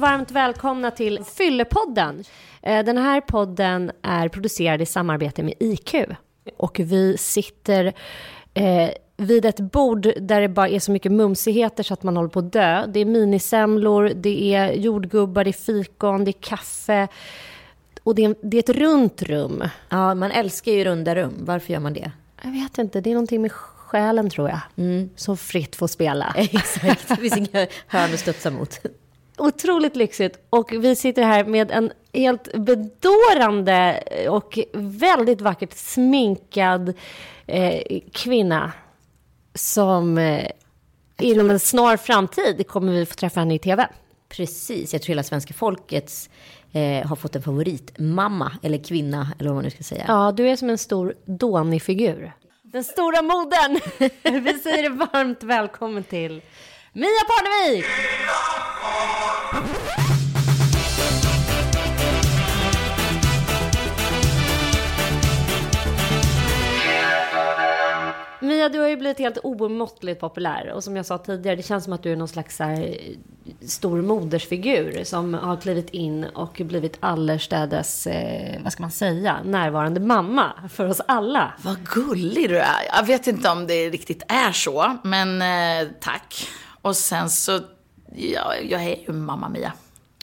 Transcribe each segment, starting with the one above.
varmt välkomna till Fyllepodden. Eh, Den här podden är producerad i samarbete med IQ. Och vi sitter eh, vid ett bord där det bara är så mycket mumsigheter så att man håller på att dö. Det är minisemlor, det är jordgubbar, det är fikon, det är kaffe. Och det är, det är ett runt rum. Ja, man älskar ju runda rum. Varför gör man det? Jag vet inte, det är någonting med själen tror jag. Som fritt får spela. Exakt, det finns inga hörn att studsa mot. Otroligt lyxigt. Och vi sitter här med en helt bedårande och väldigt vackert sminkad eh, kvinna. Som eh, inom en snar framtid kommer vi få träffa henne i tv. Precis, jag tror hela svenska folkets eh, har fått en favoritmamma eller kvinna eller vad man nu ska säga. Ja, du är som en stor Doni-figur. Den stora moden. vi säger varmt välkommen till Mia Parnevik! Mia, du har ju blivit helt omåttligt populär. Och som jag sa tidigare, det känns som att du är någon slags här, eh, stor modersfigur som har klivit in och blivit allestädes, eh, vad ska man säga, närvarande mamma för oss alla. Vad gullig du är. Jag vet inte om det riktigt är så, men eh, tack. Och sen så, ja, jag är ju mamma Mia.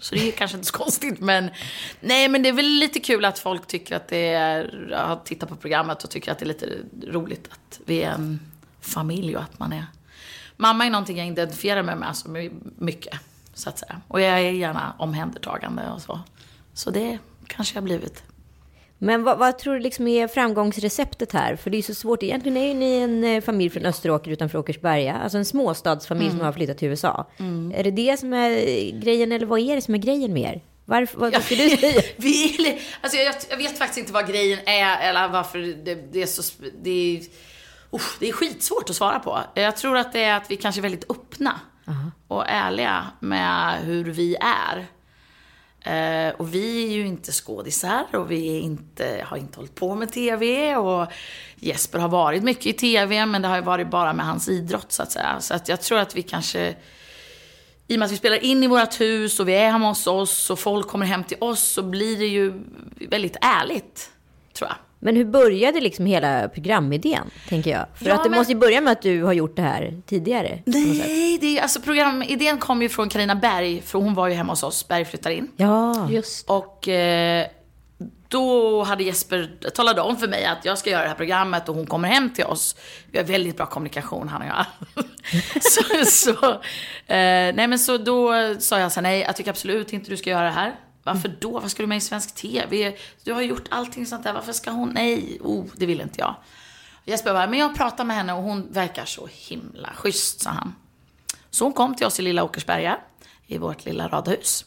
Så det är kanske inte så konstigt, men nej, men det är väl lite kul att folk tycker att det är, har tittat på programmet och tycker att det är lite roligt att vi är en familj och att man är, mamma är någonting jag identifierar mig med så mycket, så att säga. Och jag är gärna omhändertagande och så. Så det kanske jag har blivit. Men vad, vad tror du liksom är framgångsreceptet här? För det är ju så svårt. Egentligen är ju ni en eh, familj från Österåker utanför Åkersberga. Alltså en småstadsfamilj som har flyttat till USA. Är det det som är grejen eller vad är det som är grejen med er? Varför, vad, ska du säga? Vi, alltså jag, jag vet faktiskt inte vad grejen är eller varför det, det är så... Det är, usch, det är skitsvårt att svara på. Jag tror att det är att vi kanske är väldigt öppna och ärliga med hur vi är. Eh, och vi är ju inte skådisar och vi är inte, har inte hållit på med TV. Och Jesper har varit mycket i TV, men det har ju varit bara med hans idrott så att säga. Så att jag tror att vi kanske i och med att vi spelar in i vårt hus och vi är hemma hos oss och folk kommer hem till oss så blir det ju väldigt ärligt, tror jag. Men hur började liksom hela programidén, tänker jag? För Ja, att det men- måste ju börja med att du har gjort det här tidigare. Nej, det är, alltså programidén kom ju från Karina Berg, för hon var ju hemma hos oss, Berg flyttar in. Ja, Just Och eh, då hade Jesper talat om för mig att jag ska göra det här programmet och hon kommer hem till oss. Vi har väldigt bra kommunikation han och jag. så, så, eh, nej men så då sa jag så här, nej jag tycker absolut inte du ska göra det här. Varför då? Vad ska du med i svensk TV? Du har gjort allting sånt där. Varför ska hon? Nej, oh, det vill inte jag. Jesper bara, men jag pratar med henne och hon verkar så himla schysst, sa han. Så hon kom till oss i lilla Åkersberga, i vårt lilla radhus.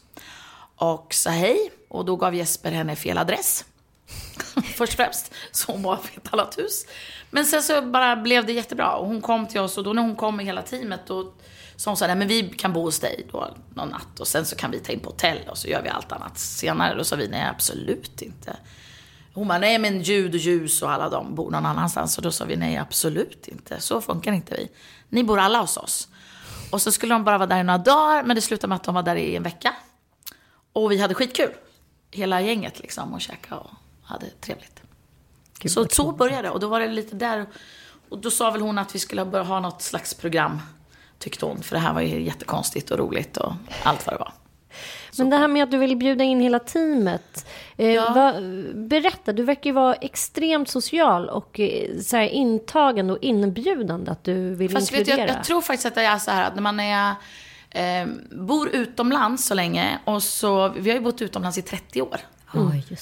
Och sa hej. Och då gav Jesper henne fel adress. Först och främst. Så hon var på ett annat hus. Men sen så bara blev det jättebra. Och hon kom till oss och då när hon kom med hela teamet då sa hon så här, nej men vi kan bo hos dig då någon natt. Och sen så kan vi ta in på hotell och så gör vi allt annat senare. Då sa vi, nej absolut inte. Hon bara, nej men ljud och ljus och alla de bor någon annanstans. Och då sa vi, nej absolut inte. Så funkar inte vi. Ni bor alla hos oss. Och så skulle de bara vara där i några dagar, men det slutade med att de var där i en vecka. Och vi hade skitkul. Hela gänget liksom och käkade och hade trevligt. så så började det. Och då var det lite där. Och då sa väl hon att vi skulle börja ha något slags program. Tyckte hon. För det här var ju jättekonstigt och roligt och allt vad det var. Men det här med att du vill bjuda in hela teamet. Eh, Ja. vad, berätta, du verkar ju vara extremt social och eh, så här, intagande och inbjudande att du vill Fast vet du, inkludera. jag, jag tror faktiskt att det är så här att när man är, eh, bor utomlands så länge och så, vi har ju bott utomlands i 30 år.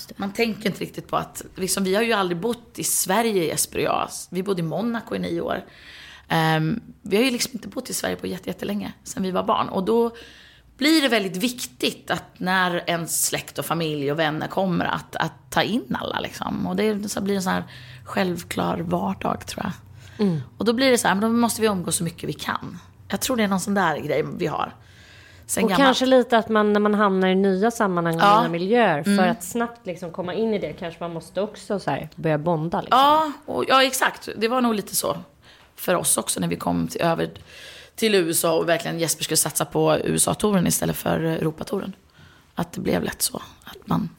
det. Man tänker inte riktigt på att, liksom, vi har ju aldrig bott i Sverige Jesper och jag. Vi bodde i Monaco i nio år. Ehm, vi har ju liksom inte bott i Sverige på jätte- jättelänge, sen vi var barn. Och då blir det väldigt viktigt att när ens släkt och familj och vänner kommer att, att ta in alla liksom. Och det så blir en sån här självklar vardag tror jag. Och då blir det så här, men då måste vi umgås så mycket vi kan. Jag tror det är någon sån där grej vi har. Sen och gammalt. kanske lite att man när man hamnar i nya sammanhang och Ja. Mm. nya miljöer. För att snabbt liksom komma in i det kanske man måste också så här, börja bonda. Liksom. Ja, och, ja, exakt. Det var nog lite så för oss också när vi kom till, över till USA och verkligen Jesper skulle satsa på USA-touren istället för Europatouren. Att det blev lätt så. Att man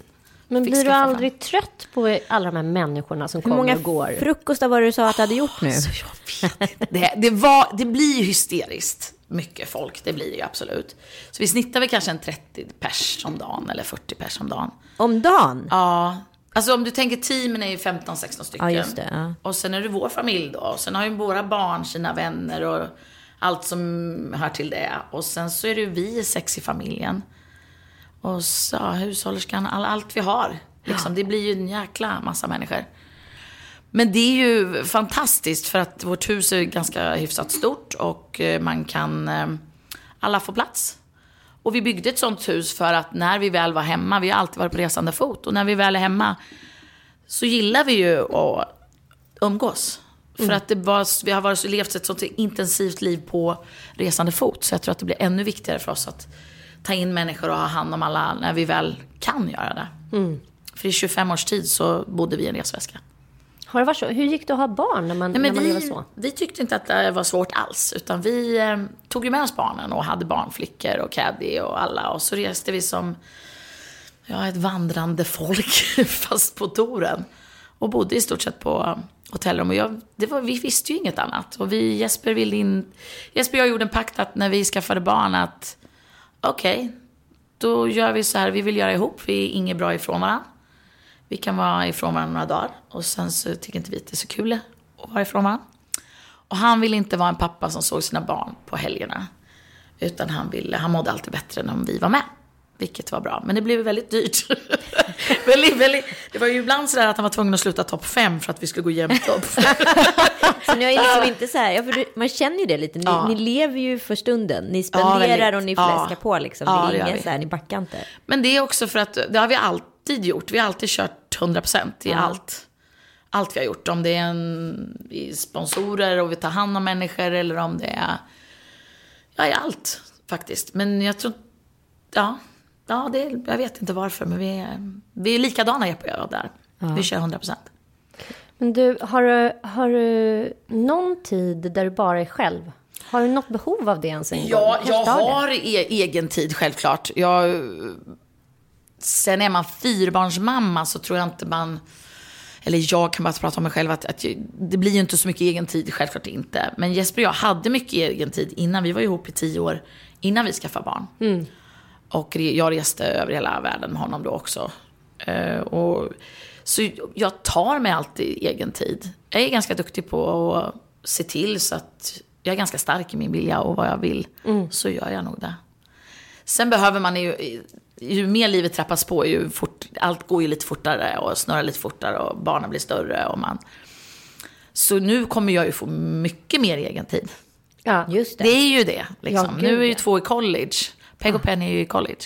Men blir du aldrig trött på alla de här människorna som Hur kommer många och går? frukostar var det du sa att du hade gjort nu? Alltså, jag vet inte. Det, det, var, det blir ju hysteriskt mycket folk, det blir det ju absolut. Så vi snittar väl kanske en 30 pers om dagen eller 40 pers om dagen. Om dagen? Ja, alltså om du tänker teamen är ju 15-16 stycken. Ja, det, ja. Och sen är det vår familj då. Och sen har ju våra barn sina vänner och allt som hör till det. Och sen så är det ju vi sex i familjen. Och så ja, hushållerskan, all, allt vi har. Liksom, Det blir ju en jäkla massa människor. Men det är ju fantastiskt för att vårt hus är ganska hyfsat stort och eh, man kan, eh, alla får plats. Och vi byggde ett sånt hus för att när vi väl var hemma, vi har alltid varit på resande fot, och när vi väl är hemma så gillar vi ju att umgås. För att det var, vi har varit, levt ett sånt intensivt liv på resande fot. Så jag tror att det blir ännu viktigare för oss att ta in människor och ha hand om alla när vi väl kan göra det. För i 25 års tid så bodde vi i en resväska. Har det varit så? Hur gick det att ha barn när man, Nej, när man lever vi, så? vi tyckte inte att det var svårt alls. Utan vi eh, tog ju med oss barnen och hade barnflickor och caddy och alla. Och så reste vi som ja, ett vandrande folk, fast på touren. Och bodde i stort sett på hotellrum. Och jag, det var, vi visste ju inget annat. Och vi, Jesper, ville in, Jesper och jag gjorde en pakt att när vi skaffade barn att okej, då gör vi så här, vi vill göra ihop, vi är inget bra ifrån varandra. Vi kan vara ifrån varandra några dagar och sen så tycker inte vi att det är så kul att vara ifrån varandra. Och han ville inte vara en pappa som såg sina barn på helgerna. Utan han, ville, han mådde alltid bättre när vi var med. Vilket var bra. Men det blev väldigt dyrt. väldigt, väldigt, det var ju ibland sådär att han var tvungen att sluta topp fem för att vi skulle gå jämnt upp. Så ni ju liksom inte så här, ja, för man känner ju det lite, ni, Ja. ni lever ju för stunden, ni Ja, spenderar väldigt. och ni Ja. fläskar på liksom. Ja, det är ingen vi. så här, ni backar inte. Men det är också för att det har vi alltid gjort. Vi har alltid kört 100% i allt. Allt vi har gjort. Om det är en, i sponsorer och vi tar hand om människor eller om det är... Ja, i allt faktiskt. Men jag tror... Ja, ja det, jag vet inte varför. Men vi är, vi är likadana Jeppe och jag där. Vi kör 100%. Men du, har du, har du någon tid där du bara är själv? Har du något behov av det ens en gång? Ja, jag har e- egen tid självklart. Jag, sen är man fyrbarnsmamma så tror jag inte man... Eller jag kan bara prata om mig själv, att, att det blir ju inte så mycket egen tid, självklart inte. Men Jesper och jag hade mycket egen tid innan, vi var ihop i tio år innan vi skaffade barn. Och re- jag reste över hela världen med honom då också. Eh, och, så jag tar mig alltid egen tid. Jag är ganska duktig på att se till så att jag är ganska stark i min vilja och vad jag vill. Så gör jag nog det. Sen behöver man ju, ju mer livet trappas på, ju fort, allt går ju lite fortare och snurrar lite fortare och barnen blir större och man... Så nu kommer jag ju få mycket mer egen tid. Ja. Just det. Det är ju det. Liksom. Ja, nu är ju två i college. Peg och Penny är ju i college.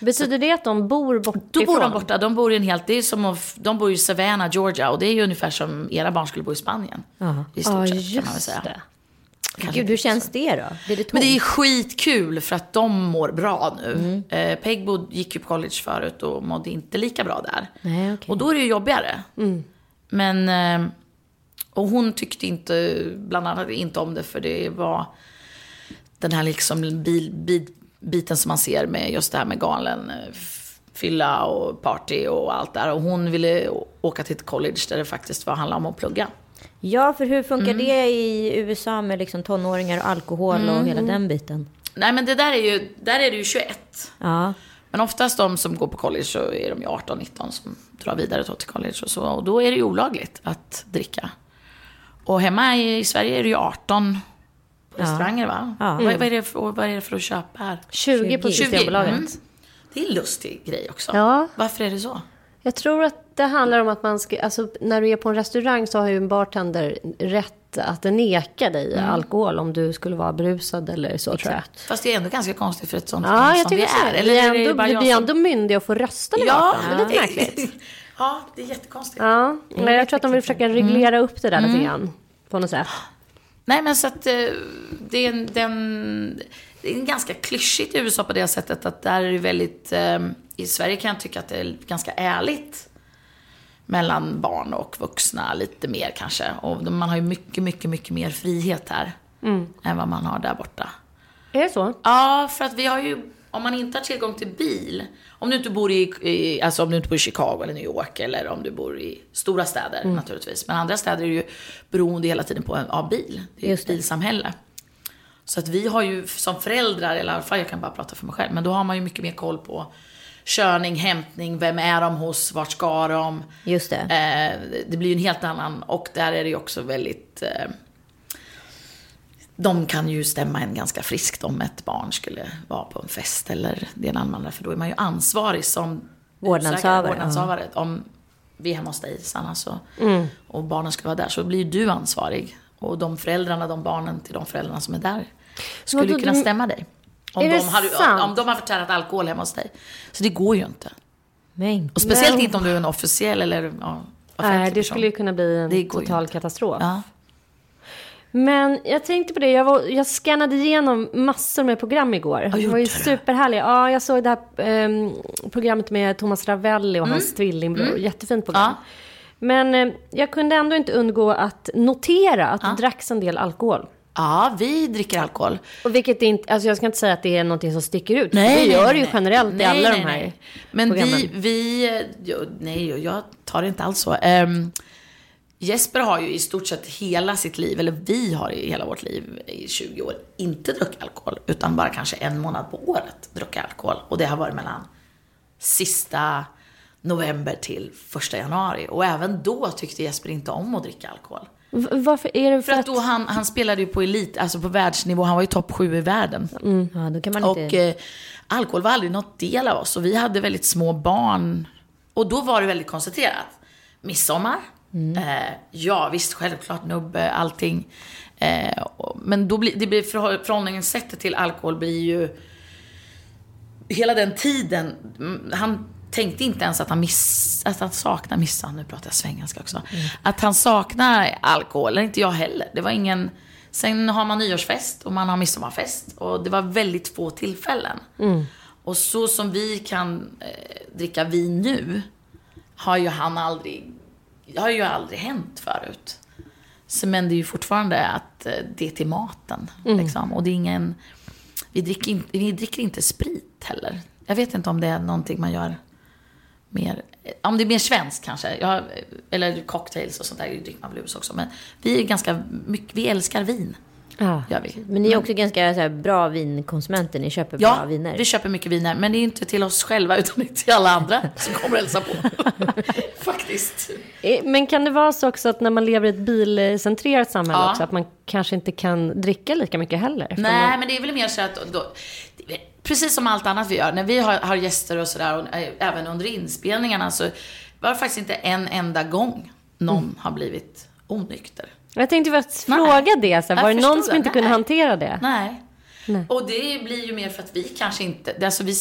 Betyder det att de bor bort Då bor de borta. De bor i en helt, det är som att, de bor i Savannah, Georgia. Och det är ju ungefär som era barn skulle bo i Spanien. I stort Ja, sett kan man väl just säga. det. Kanske Gud, hur känns det då? Blir det tomt? Men det är skitkul för att de mår bra nu. Mm. Eh, Peg bod, gick ju på college förut och mådde inte lika bra där. Nej, okej. Och då är det ju jobbigare. Men, eh, och hon tyckte inte, bland annat inte om det för det var den här liksom bil, bil, biten som man ser med just det här med galen eh, fylla och party och allt där. Och hon ville åka till ett college där det faktiskt var handla om att plugga. Ja, för hur funkar Mm. det i USA med liksom tonåringar och alkohol och Mm. hela den biten? Nej men det där är ju, där är det ju 21. Ja, Men oftast de som går på college så är de ju 18-19 som drar vidare till college och så. Och då är det ju olagligt att dricka. Och hemma i Sverige är det ju 18 på restauranger va? Ja. Vad, vad, är det för, vad är det för att köpa här? 20 på 20. Systembolaget. Mm. Det är en lustig grej också. Ja. Varför är det så? Jag tror att det handlar om att man ska, alltså när du är på en restaurang så har ju en bartender rätt att neka dig Mm. alkohol om du skulle vara brusad eller så tror jag. Fast det är ändå ganska konstigt för ett sånt Ja, jag som vi är. Eller vi är ändå, bara vi blir som... ändå myndiga och får rösta med Ja, ja. Det är lite märkligt. ja, det är jättekonstigt. Ja, men jag tror att de vill försöka reglera upp det där Mm. lite grann. På något sätt. Nej, men så att eh, det är en, den, det är ganska klyschigt i USA på det sättet att där är det väldigt, eh, i Sverige kan jag tycka att det är ganska ärligt mellan barn och vuxna, lite mer kanske. Och man har ju mycket, mycket, mycket mer frihet här. än vad man har där borta. Är det så? Ja, för att vi har ju, om man inte har tillgång till bil, om du inte bor i, i alltså om du inte bor i Chicago eller New York eller om du bor i stora städer naturligtvis. Men andra städer är ju beroende hela tiden på av bil. Det är ju ett bilsamhälle. Så att vi har ju som föräldrar, eller i alla fall jag kan bara prata för mig själv, men då har man ju mycket mer koll på körning, hämtning, vem är de hos, vart ska de? Just det. Eh, det blir ju en helt annan, och där är det ju också väldigt eh, de kan ju stämma en ganska friskt om ett barn skulle vara på en fest eller det ena andra, för då är man ju ansvarig som Vårdnadshavare. Om vi är hemma hos dig, Sanna, så, Mm. och barnen ska vara där, så blir du ansvarig. Och de föräldrarna, de barnen till de föräldrarna som är där, skulle ju kunna du- stämma dig. Om Är det de, hade, sant? om, de har förtärat alkohol hemma hos dig. Så det går ju inte. Men, Och speciellt Men- inte om du är en officiell eller ja, Nej, det person. skulle ju kunna bli en Det total inte. katastrof. Ja. Men jag tänkte på det, jag, var, jag scannade igenom massor med program igår. Det var ju gjorde du? superhärliga. Ja, jag såg det här ehm, programmet med Thomas Ravelli och hans tvillingbror. Jättefint program. Mm. Ja. Men eh, jag kunde ändå inte undgå att notera att det dracks en del alkohol. Ja, vi dricker alkohol. Och vilket inte, alltså jag ska inte säga att det är någonting som sticker ut. Nej, det nej, gör nej, det ju nej. generellt i Nej, alla nej, de här. Men programmen. vi, vi, nej jag tar det inte alls så. Ehm, Jesper har ju i stort sett hela sitt liv, eller vi har i hela vårt liv i 20 år, inte druckit alkohol. Utan bara kanske en månad på året druckit alkohol. Och det har varit mellan sista november till första januari. Och även då tyckte Jesper inte om att dricka alkohol. Varför är det för, För att då han, han spelade ju på elit, alltså på världsnivå, han var ju topp sju i världen. ja, då kan man Och inte... eh, alkohol var aldrig något del av oss. Och vi hade väldigt små barn. Och då var det väldigt koncentrerat. Midsommar. Eh, ja, visst, självklart nubbe, allting. Eh, och, men då blir, det blir förhå- förhållningssättet till alkohol blir ju... Hela den tiden, mm, han tänkte inte ens att han, miss, att han saknar missa, nu pratar jag svengelska också. Att han saknar alkohol, eller inte jag heller. Det var ingen... Sen har man nyårsfest och man har midsommarfest. Och det var väldigt få tillfällen. Och så som vi kan eh, dricka vin nu, har ju han aldrig, har ju aldrig hänt förut. Så, men det är ju fortfarande att eh, det är till maten. Liksom. Och det är ingen, vi dricker, in, vi dricker inte sprit heller. Jag vet inte om det är någonting man gör mer, om det är mer svenskt kanske. Jag, eller cocktails och sånt där dricker man blues också. Men vi är ganska mycket, vi älskar vin. Ja. Gör vi. Men ni är också ganska så här, bra vinkonsumenter, ni köper bra Ja, viner. vi köper mycket viner. Men det är inte till oss själva utan det är till alla andra som kommer och hälsa på. Faktiskt. Eh, Men kan det vara så också att när man lever i ett bilcentrerat samhälle Ja. också, att man kanske inte kan dricka lika mycket heller? Nej, man, men det är väl mer så att då, precis som allt annat vi gör, när vi har, har gäster och sådär, och eh, även under inspelningarna så var det faktiskt inte en enda gång någon Mm. har blivit onykter. jag tänkte faktiskt Nej. fråga det, så här, Jag var det någon som det. inte kunde Nej. hantera det? Nej. Nej. Och det blir ju mer för att vi kanske inte, alltså vi,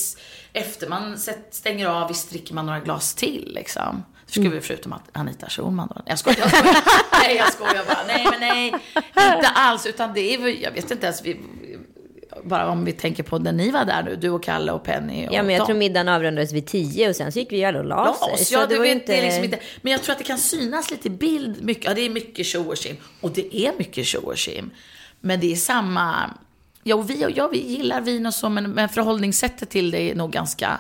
efter man stänger av, visst dricker man några glas till liksom. Skulle Mm. vi förutom att Anita Schulman då. Jag skojar, jag skojar. nej jag skojar bara. Nej men nej, inte alls. Utan det är jag vet inte ens, vi, bara om vi tänker på när ni var där nu, du och Kalle och Penny och Ja, men jag dem. tror middagen avrundades vid tio och sen så gick vi alla och la så ja, det var vet, det liksom inte... Men jag tror att det kan synas lite i bild. Mycket, ja, det är mycket tjo och tjim. Och det är mycket tjo och tjim. Men det är samma... Ja, och vi, och jag, vi gillar vin och så, men, men förhållningssättet till det är nog ganska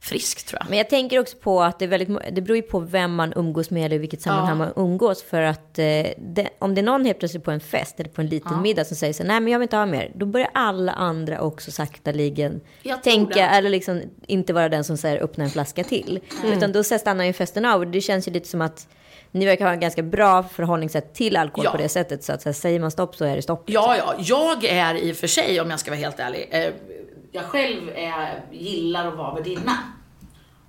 friskt tror jag. Men jag tänker också på att det, är väldigt, det beror ju på vem man umgås med eller i vilket sammanhang man umgås. För att eh, det, om det är någon helt plötsligt på en fest eller på en liten middag som säger så nej men jag vill inte ha mer. Då börjar alla andra också sakteligen tänka, det. eller liksom inte vara den som säger öppna en flaska till. Utan då stannar ju festen av. Och det känns ju lite som att ni verkar ha en ganska bra förhållningssätt till alkohol Ja. på det sättet. Så att så här, säger man stopp så är det stopp. Ja, ja. Jag är i och för sig, om jag ska vara helt ärlig, eh, jag själv är, gillar att vara värdinna.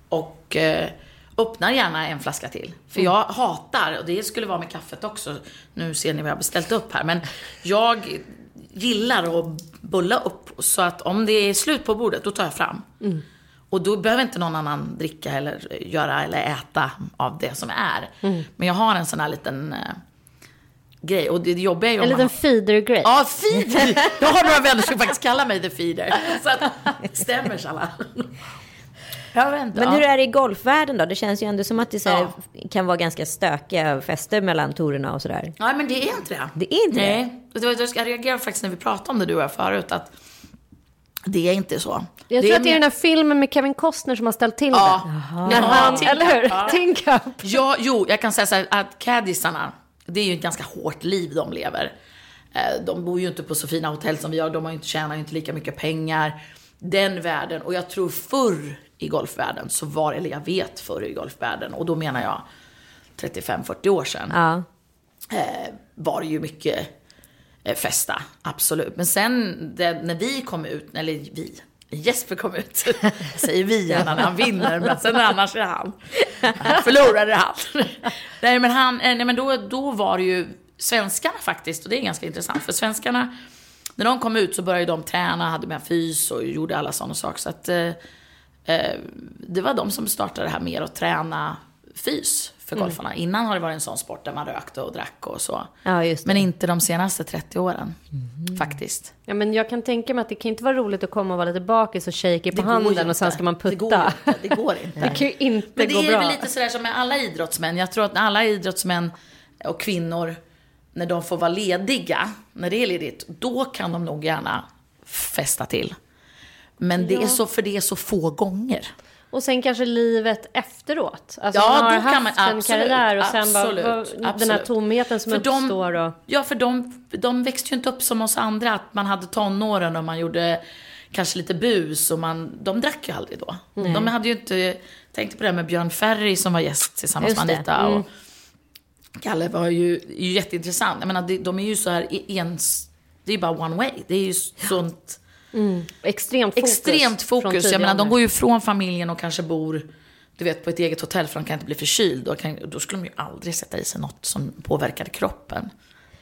Och eh, öppnar gärna en flaska till. För jag hatar, och det skulle vara med kaffet också, nu ser ni vad jag har beställt upp här, men jag gillar att bulla upp. Så att om det är slut på bordet, då tar jag fram. Och då behöver inte någon annan dricka eller göra eller äta av det som är. Men jag har en sån här liten eh, grej. Och det jobbiga är ju En man liten feeder-grej. Ja, feeder. Jag har några vänner som faktiskt kallar mig the feeder. Så att, det stämmer Salla. Jag vet inte. Men ja. hur är det i golfvärlden då? Det känns ju ändå som att det så här, Ja. kan vara ganska stökiga fester mellan torerna och sådär. Nej, men det är inte det. Det är inte det? Nej. Det var, jag reagerade faktiskt när vi pratade om det du och jag förut, att det är inte så. Jag det tror att det är den här filmen med Kevin Costner som har ställt till Ja. det. När han, eller hur? ja. Cup. Ja, jo, jag kan säga så här att caddisarna, det är ju ett ganska hårt liv de lever. Eh, De bor ju inte på så fina hotell som vi gör, de har ju inte, tjänar ju inte lika mycket pengar. Den världen, och jag tror förr i golfvärlden så var, eller jag vet förr i golfvärlden, och då menar jag 35-40 år sedan, Ja. eh, var det ju mycket eh, festa, absolut. Men sen det, när vi kom ut, eller vi, Jesper kom ut, säger vi gärna när han vinner, men sen annars är han. Han förlorade han. nej men, han, eh, nej, men då, då var det ju svenskarna faktiskt, och det är ganska intressant, för svenskarna, när de kom ut så började de träna, hade med fys och gjorde alla sådana saker. Så att, eh, eh, det var de som startade det här med att träna fys för golfarna. Innan har det varit en sån sport där man rökte och drack och så. Ja, just det. Men inte de senaste 30 åren. Faktiskt. Ja, men jag kan tänka mig att det kan inte vara roligt att komma och vara lite bakis och shaker på Det handen och sen ska man Det går putta. inte. Det går inte. Det kan ju inte Men det gå är bra. väl lite sådär som med alla idrottsmän. Jag tror att när alla idrottsmän och kvinnor, när de får vara lediga, när det är ledigt, då kan de nog gärna festa till. Men det är så, för det är så få gånger. Och sen kanske livet efteråt. Alltså Ja, man har haft man- en absolut, karriär och sen bara, absolut, vad- den här tomheten som För de- uppstår. Och, Ja, för de, de växte ju inte upp som oss andra, att man hade tonåren och man gjorde kanske lite bus och man, de drack ju aldrig då. De hade ju inte, tänkte på det här med Björn Ferry som var gäst tillsammans Just med. Anita. Och Kalle var ju, ju jätteintressant. Jag menar, de, de är ju så här i- ens, det är ju bara one way. Det är ju sånt extremt fokus. extremt fokus. Jag menar, de går ju från familjen och kanske bor du vet, på ett eget hotell för de kan inte bli förkyld. Då, kan, då skulle de ju aldrig sätta i sig något som påverkade kroppen.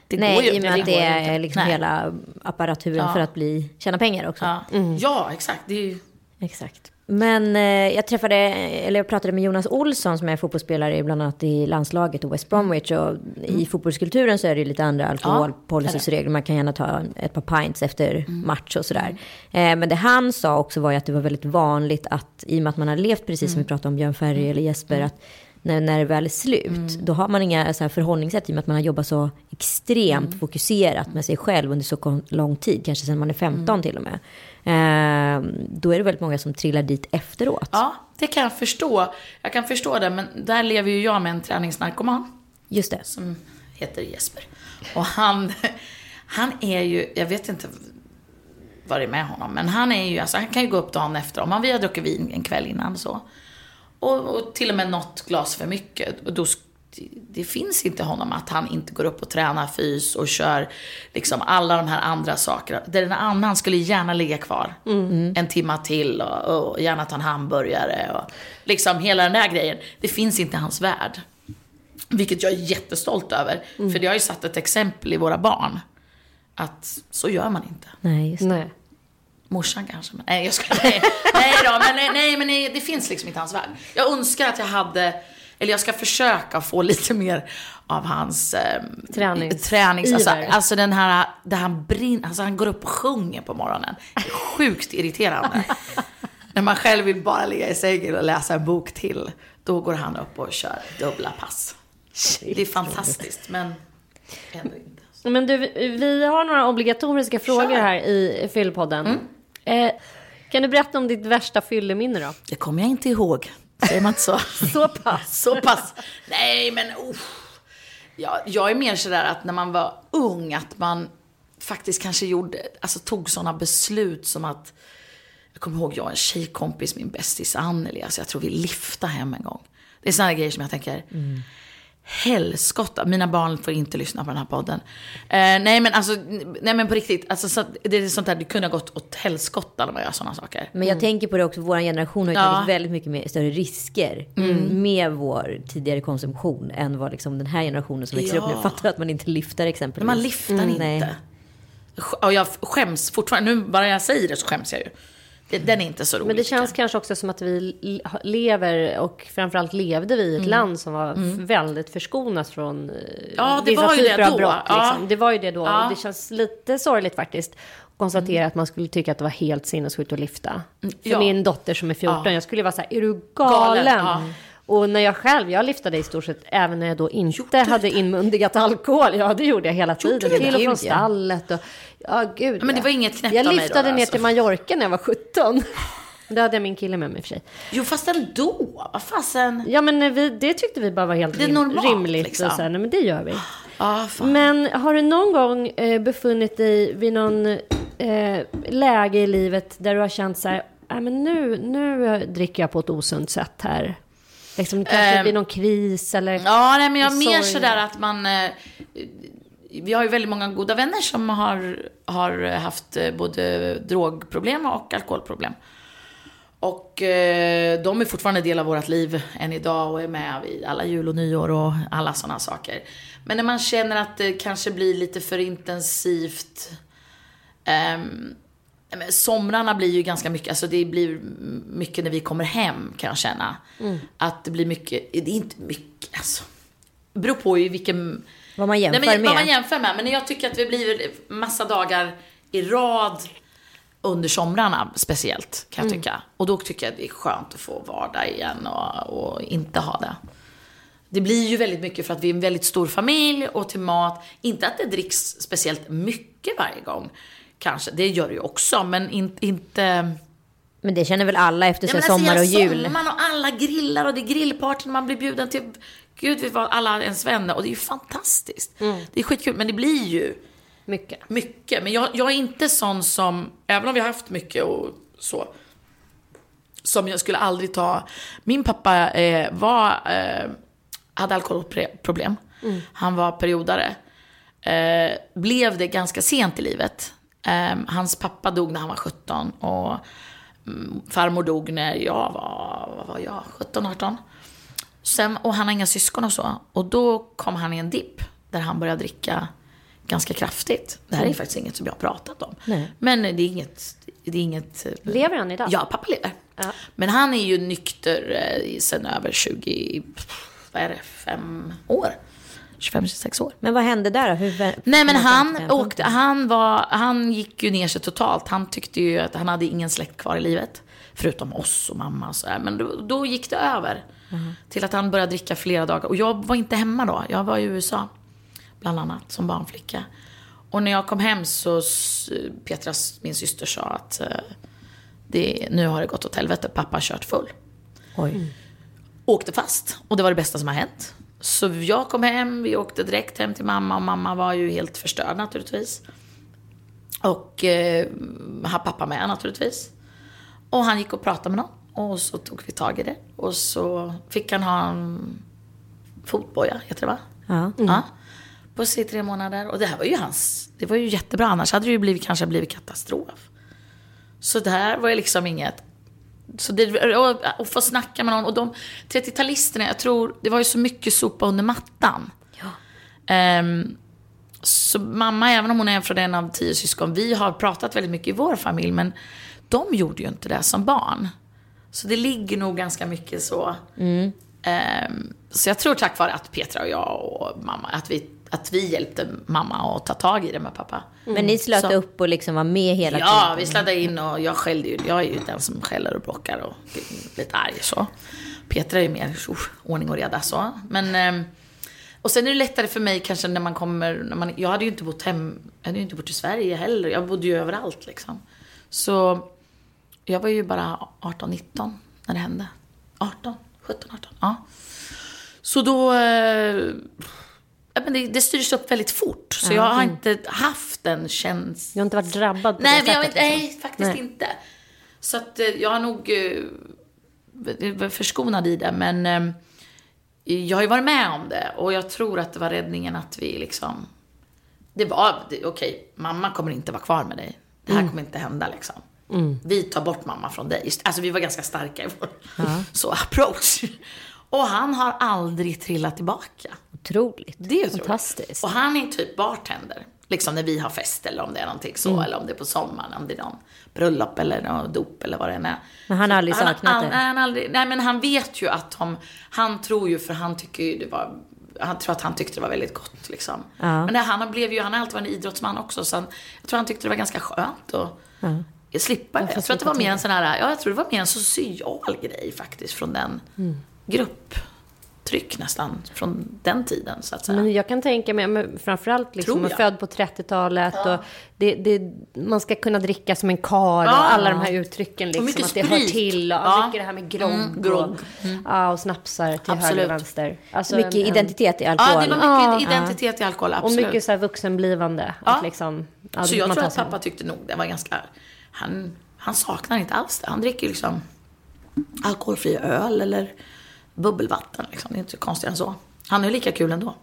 Det går ju Nej, i och med att det ju är liksom Nej. hela apparaturen Ja. för att bli, tjäna pengar också. Ja, ja exakt. Det ju... Exakt. Men eh, jag träffade, eller jag pratade med Jonas Olsson som är fotbollsspelare bland annat i landslaget och West Bromwich. Och i fotbollskulturen så är det ju lite andra alkoholpolicys och regler. Man kan gärna ta ett par pints efter match och sådär. Eh, men det han sa också var ju att det var väldigt vanligt att i och med att man har levt precis som vi pratade om Björn Ferry eller Jesper. Att när, när det väl är slut, då har man inga så här förhållningssätt i och med att man har jobbat så extremt fokuserat med sig själv under så lång tid, kanske sedan man är 15 till och med. Eh, då är det väldigt många som trillar dit efteråt. Ja, det kan jag förstå. Jag kan förstå det, men där lever ju jag med en träningsnarkoman. Just det. som heter Jesper. Och han, han är ju, jag vet inte vad det är med honom, men han är ju, alltså han kan ju gå upp dagen efter, om vi har druckit vin en kväll innan så. Och, och till och med något glas för mycket. Och då, det, finns inte honom att han inte går upp och tränar fys och kör liksom alla de här andra sakerna. Där en annan skulle gärna ligga kvar en timma till och, och gärna ta en hamburgare och liksom hela den där grejen. Det finns inte i hans värld. Vilket jag är jättestolt över. För det har ju satt ett exempel i våra barn. Att så gör man inte. Nej, just det. Nej. Morsan kanske, men nej jag ska nej, nej då, men nej, nej men nej, det finns liksom inte hans värld. Jag önskar att jag hade, eller jag ska försöka få lite mer av hans eh, Tränings- tränings alltså, alltså den här, där han brinner, alltså han går upp och sjunger på morgonen. Sjukt irriterande. När man själv vill bara ligga i sängen och läsa en bok till, då går han upp och kör dubbla pass. Det är fantastiskt, men ändå inte. Men du, vi har några obligatoriska frågor här i Fyllpodden. Eh, kan du berätta om ditt värsta fylleminne då? Det kommer jag inte ihåg. Säger man inte så? Så pass. Så pass. Nej, men oh. ja, Jag är mer sådär att när man var ung, att man faktiskt kanske gjorde, alltså tog sådana beslut som att, jag kommer ihåg jag och en tjejkompis, min bästis Anneli, alltså jag tror vi liftade hem en gång. Det är sådana grejer som jag tänker, helskotta, mina barn får inte lyssna på den här podden. Eh, nej men alltså, nej men på riktigt, alltså, så, det är sånt där, det kunde ha gått åt helskotta när man gör sådana saker. Men jag tänker på det också, vår generation har ju Ja. tagit väldigt mycket mer, större risker med vår tidigare konsumtion än vad liksom den här generationen som växer upp nu Ja. fattar att man inte lyfter exempelvis. Men man lyfter Mm, inte. nej. Och jag skäms fortfarande, nu bara jag säger det så skäms jag ju. Den är inte så rolig. Men det känns kanske också som att vi lever, och framförallt levde vi i ett Mm. land som var f- väldigt förskonat från eh, Ja, det vissa var ju det typer av då. brott. Ja. Liksom. Det var ju det då. Ja. Och det känns lite sorgligt faktiskt. Att konstatera Mm. att man skulle tycka att det var helt sinnessjukt att lyfta. För ja. min dotter som är 14, Ja. jag skulle vara så här, är du galen? Galen, ja. Och när jag själv, jag lyftade i stort sett även när jag då inte hade inmundigat alkohol. Ja, det gjorde jag hela tiden. det? Till och från stallet och, ja gud. Men det var inget knäppt Jag av mig då, lyftade ner alltså. till Mallorca när jag var 17. Då hade jag min kille med mig i och för sig. Jo, fast ändå. Vad fasen. Ja, men vi, det tyckte vi bara var helt Det är rim, normalt, rimligt. liksom. Och så här, nej, men det gör vi. Ja, fan. Men har du någon gång eh, befunnit dig vid någon eh, läge i livet där du har känt så här, nej men nu, nu dricker jag på ett osunt sätt här. Liksom kanske Ehm, vid någon kris eller... Ja, nej, men jag mer Sorg. sådär att man... Eh, vi har ju väldigt många goda vänner som har, har haft eh, både drogproblem och alkoholproblem. Och eh, de är fortfarande del av vårt liv än idag och är med vid alla jul och nyår och alla sådana saker. Men när man känner att det kanske blir lite för intensivt ehm, men somrarna blir ju ganska mycket, alltså det blir mycket när vi kommer hem kan jag känna. Att det blir mycket, det är inte mycket alltså. Det beror på ju vilken... Vad man jämför Nej, men, med. Vad man jämför med. Men jag tycker att det blir massa dagar i rad under somrarna speciellt kan jag tycka. Och då tycker jag att det är skönt att få vardag igen och, och inte ha det. Det blir ju väldigt mycket för att vi är en väldigt stor familj och till mat. Inte att det dricks speciellt mycket varje gång. Kanske, det gör det ju också, men in, inte... Men det känner väl alla efter Ja, sommar och alltså, jul. Sommaren och alla grillar och det är grillpartyn man blir bjuden till. Gud vet vad, alla ens vänner. Och det är ju fantastiskt. Mm. Det är skitkul, men det blir ju Mycket. mycket. Men jag, jag är inte sån som, även om vi har haft mycket och så, som jag skulle aldrig ta. Min pappa eh, var, eh, hade alkoholproblem. Han var periodare. Eh, blev det ganska sent i livet. Eh, hans pappa dog när han var 17 och mm, farmor dog när jag var, vad var jag, 17, 18. Sen, och han har inga syskon och så. Och då kom han i en dipp där han började dricka ganska kraftigt. Det här är faktiskt inget som jag har pratat om. Nej. Men det är inget... Det är inget Lever han idag? Ja, pappa lever. Ja. Men han är ju nykter eh, sen över 20, vad är det, fem år? 25-26 år. Men vad hände där då? Hur, Nej men han åkte, han var, han gick ju ner sig totalt. Han tyckte ju att han hade ingen släkt kvar i livet. Förutom oss och mamma och sådär. Men då, då gick det över. Till att han började dricka flera dagar. Och jag var inte hemma då. Jag var i USA. Bland annat som barnflicka. Och när jag kom hem så Petra, min syster, sa att eh, det, nu har det gått åt helvete. Pappa har kört full Oj. åkte fast. Och det var det bästa som har hänt. Så jag kom hem, vi åkte direkt hem till mamma och mamma var ju helt förstörd naturligtvis. Och eh, har pappa med naturligtvis. Och han gick och pratade med någon och så tog vi tag i det. Och så fick han ha en fotboja, heter det va? Ja. Ja. På sig tre månader. Och det här var ju hans, det var ju jättebra. Annars hade det ju blivit, kanske blivit katastrof. Så det här var ju liksom inget så det, och, och få snacka med någon. Och de 30-talisterna, jag tror, det var ju så mycket sopa under mattan. Ehm, så mamma, även om hon är från en av tio syskon, vi har pratat väldigt mycket i vår familj, men de gjorde ju inte det som barn. Så det ligger nog ganska mycket så. Ehm, så jag tror tack vare att Petra och jag och mamma, att vi, att vi hjälpte mamma att ta tag i det med pappa. Men ni slöt Så- upp och liksom var med hela Ja, tiden? vi sladdade in och jag skällde ju. Jag är ju den som skäller och bråkar och blir lite arg så. Petra är ju mer oh, ordning och reda så. Men, ehm, och sen är det lättare för mig kanske när man kommer, när man, jag hade ju inte bott hem, jag hade ju inte bott i Sverige heller. Jag bodde ju överallt liksom. Så jag var ju bara 18-19 när det hände. 18, 17, 18, ja. Så då, eh, ja, men det, det styrdes upp väldigt fort. Så jag har inte haft den känslan. Du har inte varit drabbad på Nej, det sättet? vet- liksom? nej faktiskt Nej. inte. Så att eh, jag har nog varit förskonad i det. Men eh, jag har ju varit med om det. Och jag tror att det var räddningen att vi liksom... Det var, okej, mamma kommer inte vara kvar med dig. Det här kommer inte hända liksom. Vi tar bort mamma från dig. Just- Alltså vi var ganska starka i vår så approach. Och han har aldrig trillat tillbaka. Otroligt. Det är otroligt. Fantastiskt. Och han är typ bartender. Liksom när vi har fest eller om det är någonting så, eller om det är på sommaren, om det är någon bröllop eller någon dop eller vad det än är. Men han har aldrig Han- saknat han, det? Nej, han aldrig, nej, men han vet ju att om, han tror ju, för han tycker ju det var, han tror att han tyckte det var väldigt gott liksom. Ja. Men det, han blev ju, han har alltid varit en idrottsman också, så han, jag tror han tyckte det var ganska skönt att slippa det. Jag tror att det var mer en sån här, ja jag tror det var mer en social grej faktiskt från den Mm. Grupptryck nästan, från den tiden så att säga. Men jag kan tänka mig, men framförallt liksom, född på 30-talet och det, det, man ska kunna dricka som en karl Ja. och alla de här uttrycken liksom, mycket att det hör sprit. till och Ja. mycket det här med grogg, Mm, grogg. Och, ja, och snapsar till höger Absolut. och vänster. Alltså Mycket en- en- identitet i Ja, alkohol. det var mycket Ja. identitet i alkohol, Och absolut. mycket så här vuxenblivande. Ja. Att liksom, ja, så jag man tror att pappa tyckte nog det var ganska, han, han saknar inte alls det. Han dricker liksom alkoholfri öl eller bubbelvatten liksom. Det är inte så konstigt än så. Han är lika kul ändå.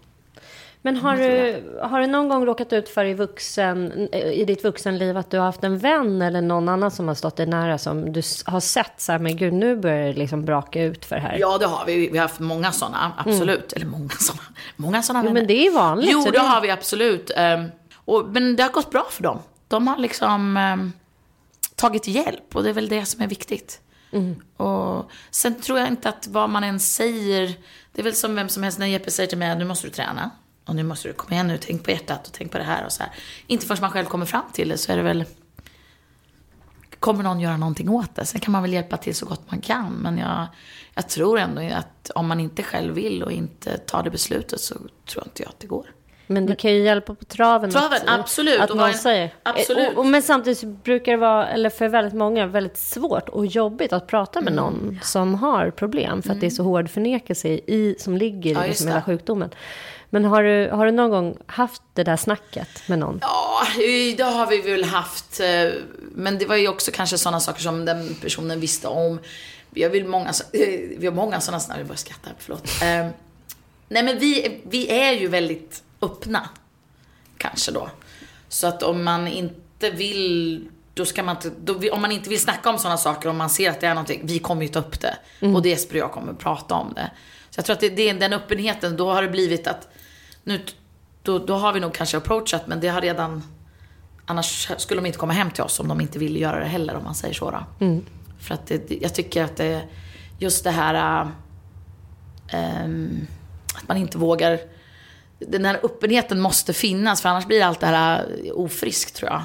Men har du, har du någon gång råkat ut för i, vuxen, i ditt vuxenliv att du har haft en vän eller någon annan som har stått dig nära som du har sett så här, men gud nu börjar det liksom braka ut för här. Ja, det har vi. Vi har haft många sådana, absolut. Eller många sådana. Många sådana Jo, vänner. men det är vanligt. Jo, så det har vi absolut. Ehm, och, men det har gått bra för dem. De har liksom ehm, tagit hjälp och det är väl det som är viktigt. Och sen tror jag inte att vad man än säger, det är väl som vem som helst när Jeppe säger till mig att nu måste du träna. Och nu måste du, kom igen nu, tänk på hjärtat och tänk på det här och så här. Inte förrän man själv kommer fram till det så är det väl, kommer någon göra någonting åt det. Sen kan man väl hjälpa till så gott man kan. Men jag, jag tror ändå att om man inte själv vill och inte tar det beslutet så tror inte jag att det går. Men det kan ju hjälpa på traven. Traven, att, absolut. Att någon en- säger. absolut. Och, och, men samtidigt så brukar det vara, eller för väldigt många, väldigt svårt och jobbigt att prata med Mm. någon som har problem. För att det är så hård förnekelse i, som ligger Ja, i liksom hela sjukdomen. Men har du, har du någon gång haft det där snacket med någon? Ja, det har vi väl haft. eh, Men det var ju också kanske sådana saker som den personen visste om. Vi har väl många, eh, vi har många sådana, snarare, jag börjar skratta förlåt. Eh, Nej men vi, vi är ju väldigt öppna. Kanske då. Så att om man inte vill, då ska man inte, då, om man inte vill snacka om sådana saker, om man ser att det är någonting, vi kommer ju ta upp det. Och Jesper och jag kommer prata om det. Så jag tror att det, det är den öppenheten, då har det blivit att, nu, då, då har vi nog kanske approachat, men det har redan, annars skulle de inte komma hem till oss om de inte ville göra det heller, om man säger så då. För att det, jag tycker att det, just det här, äh, att man inte vågar, den här öppenheten måste finnas, för annars blir allt det här äh, ofriskt tror jag.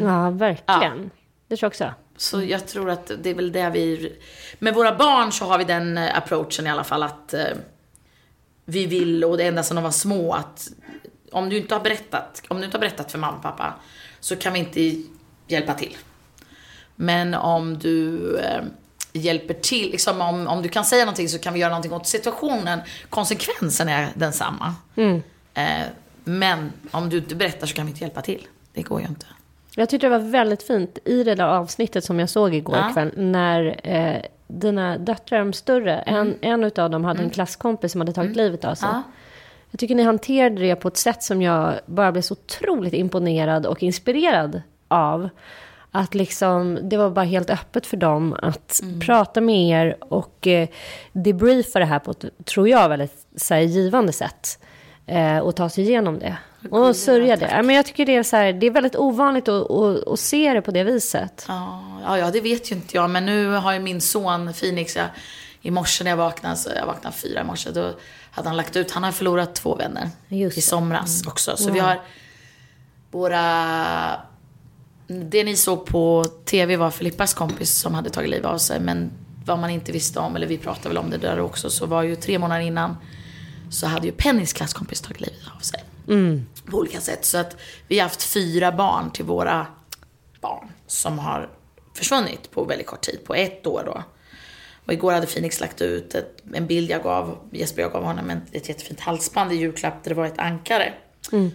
Ja, verkligen. Det tror jag också. Så jag tror att det är väl det vi... Med våra barn så har vi den eh, approachen i alla fall att eh, vi vill, och det enda sedan de var små, att om du inte har berättat, om du inte har berättat för mamma och pappa så kan vi inte hjälpa till. Men om du eh, hjälper till, liksom om, om du kan säga någonting så kan vi göra någonting åt situationen. Konsekvensen är densamma. Eh, men om du inte berättar så kan vi inte hjälpa till. Det går ju inte. Jag tyckte det var väldigt fint i det där avsnittet som jag såg igår Ja. kväll. När eh, dina döttrar, de större, en, en av dem hade en klasskompis som hade tagit livet av sig. Ja. Jag tycker ni hanterade det på ett sätt som jag bara blev så otroligt imponerad och inspirerad av. Att liksom, det var bara helt öppet för dem att prata med er och eh, debriefa det här på ett, tror jag, väldigt så här, givande sätt. Eh, och ta sig igenom det. Och sörja det. Ja, Men jag tycker det är, så här, det är väldigt ovanligt att, att, att se det på det viset. Ja, ja, det vet ju inte jag. Men nu har ju min son Phoenix, jag, i morse när jag vaknade, så jag vaknade fyra i morse, då hade han lagt ut, han har förlorat två vänner Just i somras också. Så vi har våra, det ni såg på tv var Filippas kompis som hade tagit livet av sig. Men vad man inte visste om, eller vi pratade väl om det där också, så var ju tre månader innan så hade ju Pennys klasskompis tagit livet av sig. På olika sätt. Så att vi har haft fyra barn till våra barn som har försvunnit på väldigt kort tid, på ett år då. Och igår hade Phoenix lagt ut ett, en bild jag gav, Jesper jag gav honom ett, ett jättefint halsband i julklapp där det var ett ankare.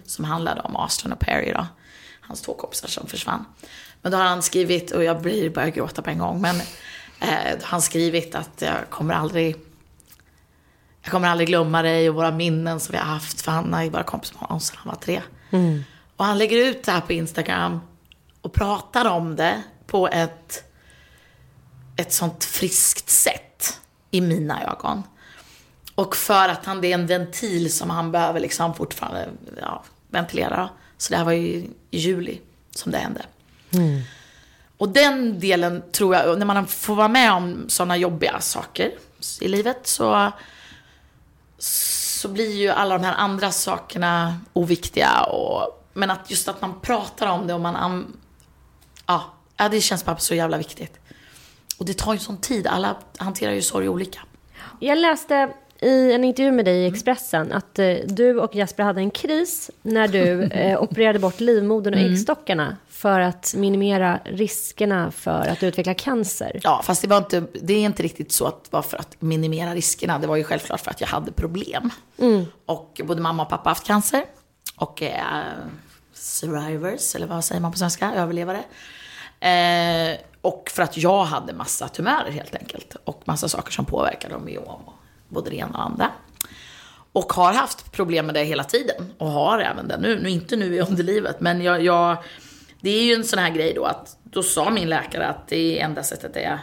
Som handlade om Austin och Perry då. Hans två kompisar som försvann. Men då har han skrivit, och jag blir börjar gråta på en gång, men eh, då har han skrivit att jag kommer aldrig jag kommer aldrig glömma dig och våra minnen som vi har haft. För han har ju varit kompis med honom sedan han var tre. Och han lägger ut det här på Instagram och pratar om det på ett, ett sånt friskt sätt i mina ögon. Och för att han, det är en ventil som han behöver liksom fortfarande ja, ventilera. Så det här var ju i juli som det hände. Och den delen tror jag, när man får vara med om sådana jobbiga saker i livet så, så blir ju alla de här andra sakerna oviktiga. Och, men att just att man pratar om det och man... Ja, ja, det känns bara så jävla viktigt. Och det tar ju sån tid. Alla hanterar ju sorg olika. Jag läste i en intervju med dig i Expressen att eh, du och Jesper hade en kris när du eh, opererade bort livmodern och äggstockarna för att minimera riskerna för att utveckla cancer. Ja, fast det var inte, det är inte riktigt så att det var för att minimera riskerna. Det var ju självklart för att jag hade problem. Och både mamma och pappa har haft cancer. Och är survivors, eller vad säger man på svenska? Överlevare. Eh, och för att jag hade massa tumörer helt enkelt. Och massa saker som påverkade dem, och både det ena och det andra. Och har haft problem med det hela tiden. Och har även det nu. nu inte nu i underlivet, men jag, jag, det är ju en sån här grej då att då sa min läkare att det enda sättet är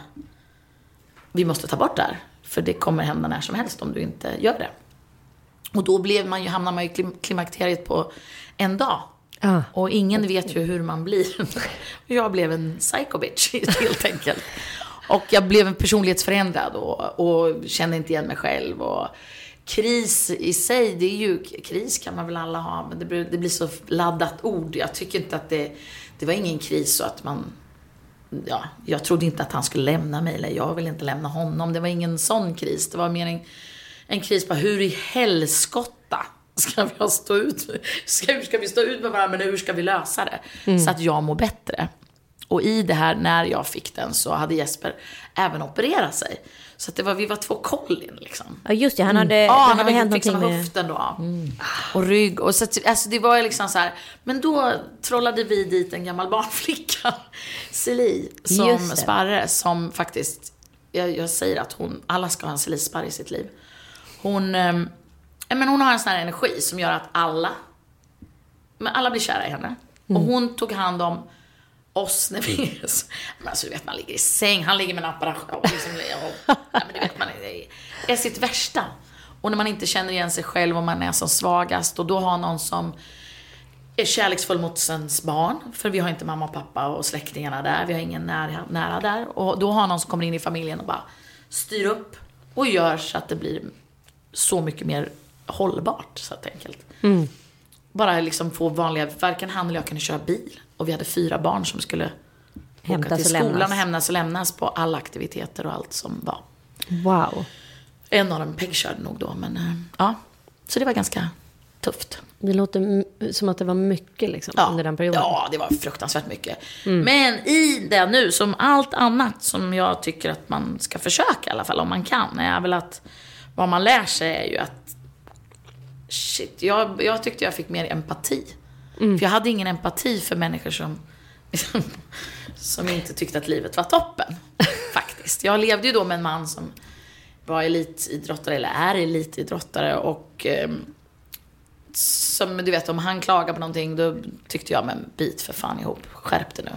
vi måste ta bort det här. För det kommer hända när som helst om du inte gör det. Och då blev man ju, hamnar man ju i klim- klimakteriet på en dag. Ah. Och ingen vet ju hur man blir. Jag blev en psycho bitch helt enkelt. Och jag blev en personlighetsförändrad och, och kände inte igen mig själv. Och kris i sig, det är ju, kris kan man väl alla ha, men det blir, det blir så laddat ord. Jag tycker inte att det, det var ingen kris så att man ja, jag trodde inte att han skulle lämna mig, eller jag vill inte lämna honom. Det var ingen sån kris. Det var mer en, en kris på hur i helskotta ska vi stå ut, ska, hur ska vi stå ut med varandra, men hur ska vi lösa det? Så att jag mår bättre. Och i det här, när jag fick den, så hade Jesper även opererat sig. Så att det var, vi var två kollin liksom. Ja, just det. Han hade, Ja, det han hade hänt fixat någonting med höften då. Och rygg. Och så, alltså, det var liksom så här. Men då trollade vi dit en gammal barnflicka, Celie, som sparre, som faktiskt, jag, jag säger att hon, alla ska ha en Celie sparre i sitt liv. Hon, ja, men hon har en sån här energi som gör att alla, men alla blir kära i henne. Och hon tog hand om oss när vi... Men alltså, du vet, man ligger i säng, han ligger med en apparat och liksom... Och, men du vet, man är, är sitt värsta. Och när man inte känner igen sig själv och man är som svagast och då har någon som är kärleksfull mot sens barn, för vi har inte mamma och pappa och släktingarna där, vi har ingen nära, nära där. Och då har någon som kommer in i familjen och bara styr upp och gör så att det blir så mycket mer hållbart, så att enkelt. Bara liksom få vanliga, varken han eller jag kunde köra bil. Och vi hade fyra barn som skulle Hämtas åka till skolan lämnas. och hämtas och lämnas på alla aktiviteter och allt som var. Wow. En av dem pegkörde nog då, men eh, ja. Så det var ganska tufft. Det låter som att det var mycket liksom, under den perioden. Ja, det var fruktansvärt mycket. Men i det nu, som allt annat som jag tycker att man ska försöka i alla fall, om man kan, är väl att vad man lär sig är ju att Shit, jag, jag tyckte jag fick mer empati. För jag hade ingen empati för människor som, som inte tyckte att livet var toppen. Faktiskt. Jag levde ju då med en man som var elitidrottare, eller är elitidrottare och ehm, som du vet, om han klagar på någonting då tyckte jag, men bit för fan ihop, skärp dig nu.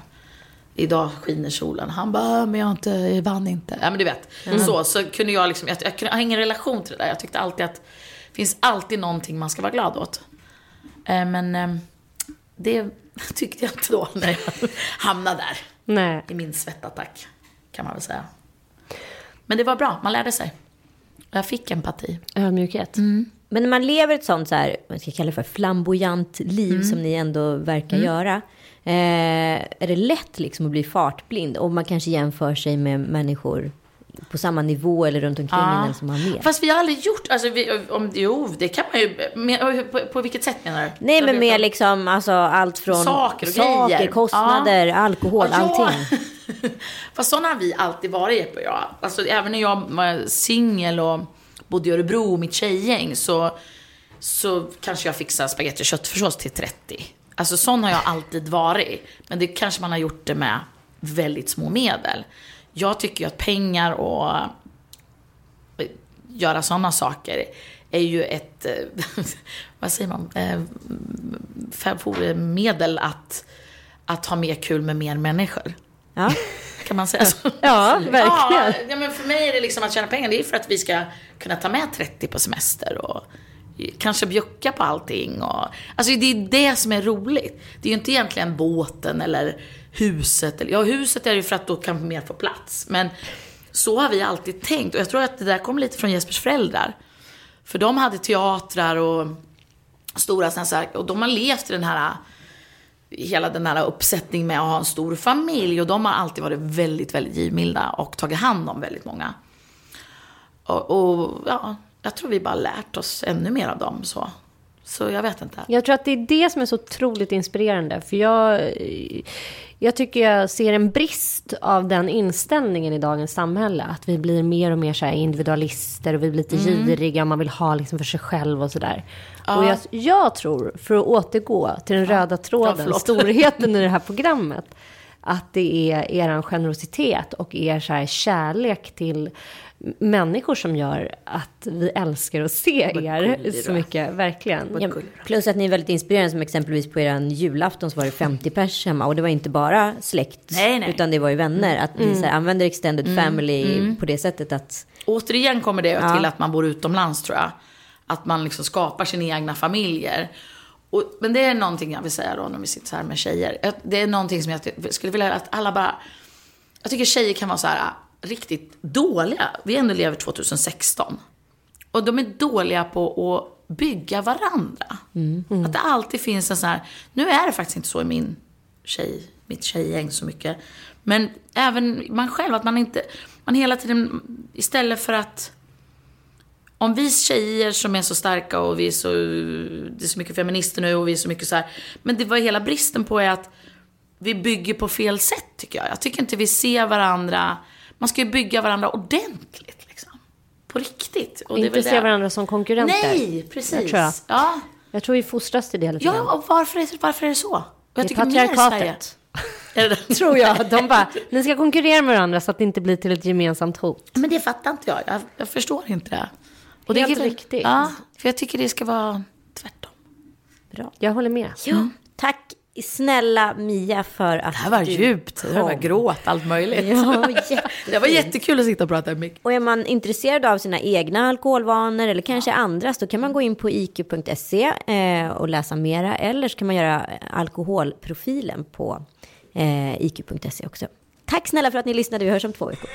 Idag skiner solen. Han bara, men jag, inte, jag vann inte. Ja men du vet. Så, så kunde jag liksom, jag, jag, kunde, jag har ingen relation till det där. Jag tyckte alltid att finns alltid någonting man ska vara glad åt. Eh, men eh, det tyckte jag inte då när jag hamnade där. Nej. I min svettattack, kan man väl säga. Men det var bra, man lärde sig. Jag fick empati. Ödmjukhet. Mm. Men när man lever ett sånt så här, vad ska jag kalla det för, flamboyant liv Mm. som ni ändå verkar göra. Eh, är det lätt liksom att bli fartblind? Och man kanske jämför sig med människor på samma nivå eller runt omkring en eller som har mer. Fast vi har aldrig gjort, alltså vi, om, jo det kan man ju, men, på, på vilket sätt menar du? Nej, men mer inte. liksom alltså, allt från Saker och saker grejer. kostnader, alkohol, Ja, allting. Fast sådana har vi alltid varit Jeppe och jag. Alltså även när jag var singel och bodde i Örebro, mitt tjejgäng, så, så kanske jag fixade spagetti och köttfärssås till 30. Alltså sån har jag alltid varit. Men det kanske man har gjort det med väldigt små medel. Jag tycker ju att pengar och eh, göra sådana saker är ju ett, eh, vad säger man, eh, medel att, att ha mer kul med mer människor. Ja. kan man säga så? Ja, verkligen. Ja, men för mig är det liksom att tjäna pengar, det är för att vi ska kunna ta med 30 på semester och kanske bjucka på allting. Och, alltså det är det som är roligt. Det är ju inte egentligen båten eller huset. Ja, huset är ju för att då kan vi mer få plats. Men så har vi alltid tänkt. Och jag tror att det där kommer lite från Jespers föräldrar. För de hade teatrar och stora sådana här, och de har levt i den här hela den här uppsättningen med att ha en stor familj och de har alltid varit väldigt, väldigt givmilda och tagit hand om väldigt många. Och, och ja, jag tror vi bara lärt oss ännu mer av dem så. Så jag vet inte. Jag tror att det är det som är så otroligt inspirerande. För jag, jag tycker jag ser en brist av den inställningen i dagens samhälle. Att vi blir mer och mer så individualister och vi blir lite mm. giriga. Man vill ha liksom för sig själv och sådär. Ja. Och jag, jag, tror, för att återgå till den ja. röda tråden, ja, storheten i det här programmet. Att det är er generositet och er så kärlek till människor som gör att vi älskar att se er så mycket. Verkligen. Ja, plus att ni är väldigt inspirerande som exempelvis på er julafton så var det 50 pers hemma och det var inte bara släkt nej, nej. utan det var ju vänner. Att mm. ni så här, använder extended mm. family mm. på det sättet att. Återigen kommer det ja. till att man bor utomlands tror jag. Att man liksom skapar sina egna familjer. Och, men det är någonting jag vill säga då när vi sitter så här med tjejer. Det är någonting som jag skulle vilja att alla bara... Jag tycker tjejer kan vara så här riktigt dåliga. Vi ändå lever 2016. Och de är dåliga på att bygga varandra. Mm. Mm. Att det alltid finns en sån här, nu är det faktiskt inte så i min tjej, mitt tjejgäng så mycket. Men även man själv, att man inte, man hela tiden, istället för att om vi tjejer som är så starka och vi är så, det är så mycket feminister nu och vi är så mycket så här. Men det var hela bristen på är att vi bygger på fel sätt tycker jag. Jag tycker inte vi ser varandra man ska ju bygga varandra ordentligt. Liksom. På riktigt. Och inte se varandra som konkurrenter. Nej, precis. Jag tror, jag. Ja. jag tror vi fostras till det lite Ja, och varför är, varför är det så? Och jag det är patriarkatet. Tror jag. De bara, ni ska konkurrera med varandra så att det inte blir till ett gemensamt hot. Men det fattar inte jag. Jag, jag förstår inte det. Och Helt det är riktigt. Ja, för jag tycker det ska vara tvärtom. Bra. Jag håller med. Ja. Mm. Tack snälla Mia för att Det här var du djupt. Kom. Det var gråt, allt möjligt. Ja, det var jättekul att sitta och prata med Och är man intresserad av sina egna alkoholvanor eller kanske ja. andras, då kan man gå in på iq.se eh, och läsa mera. Eller så kan man göra alkoholprofilen på eh, iq.se också. Tack snälla för att ni lyssnade. Vi hörs om två veckor.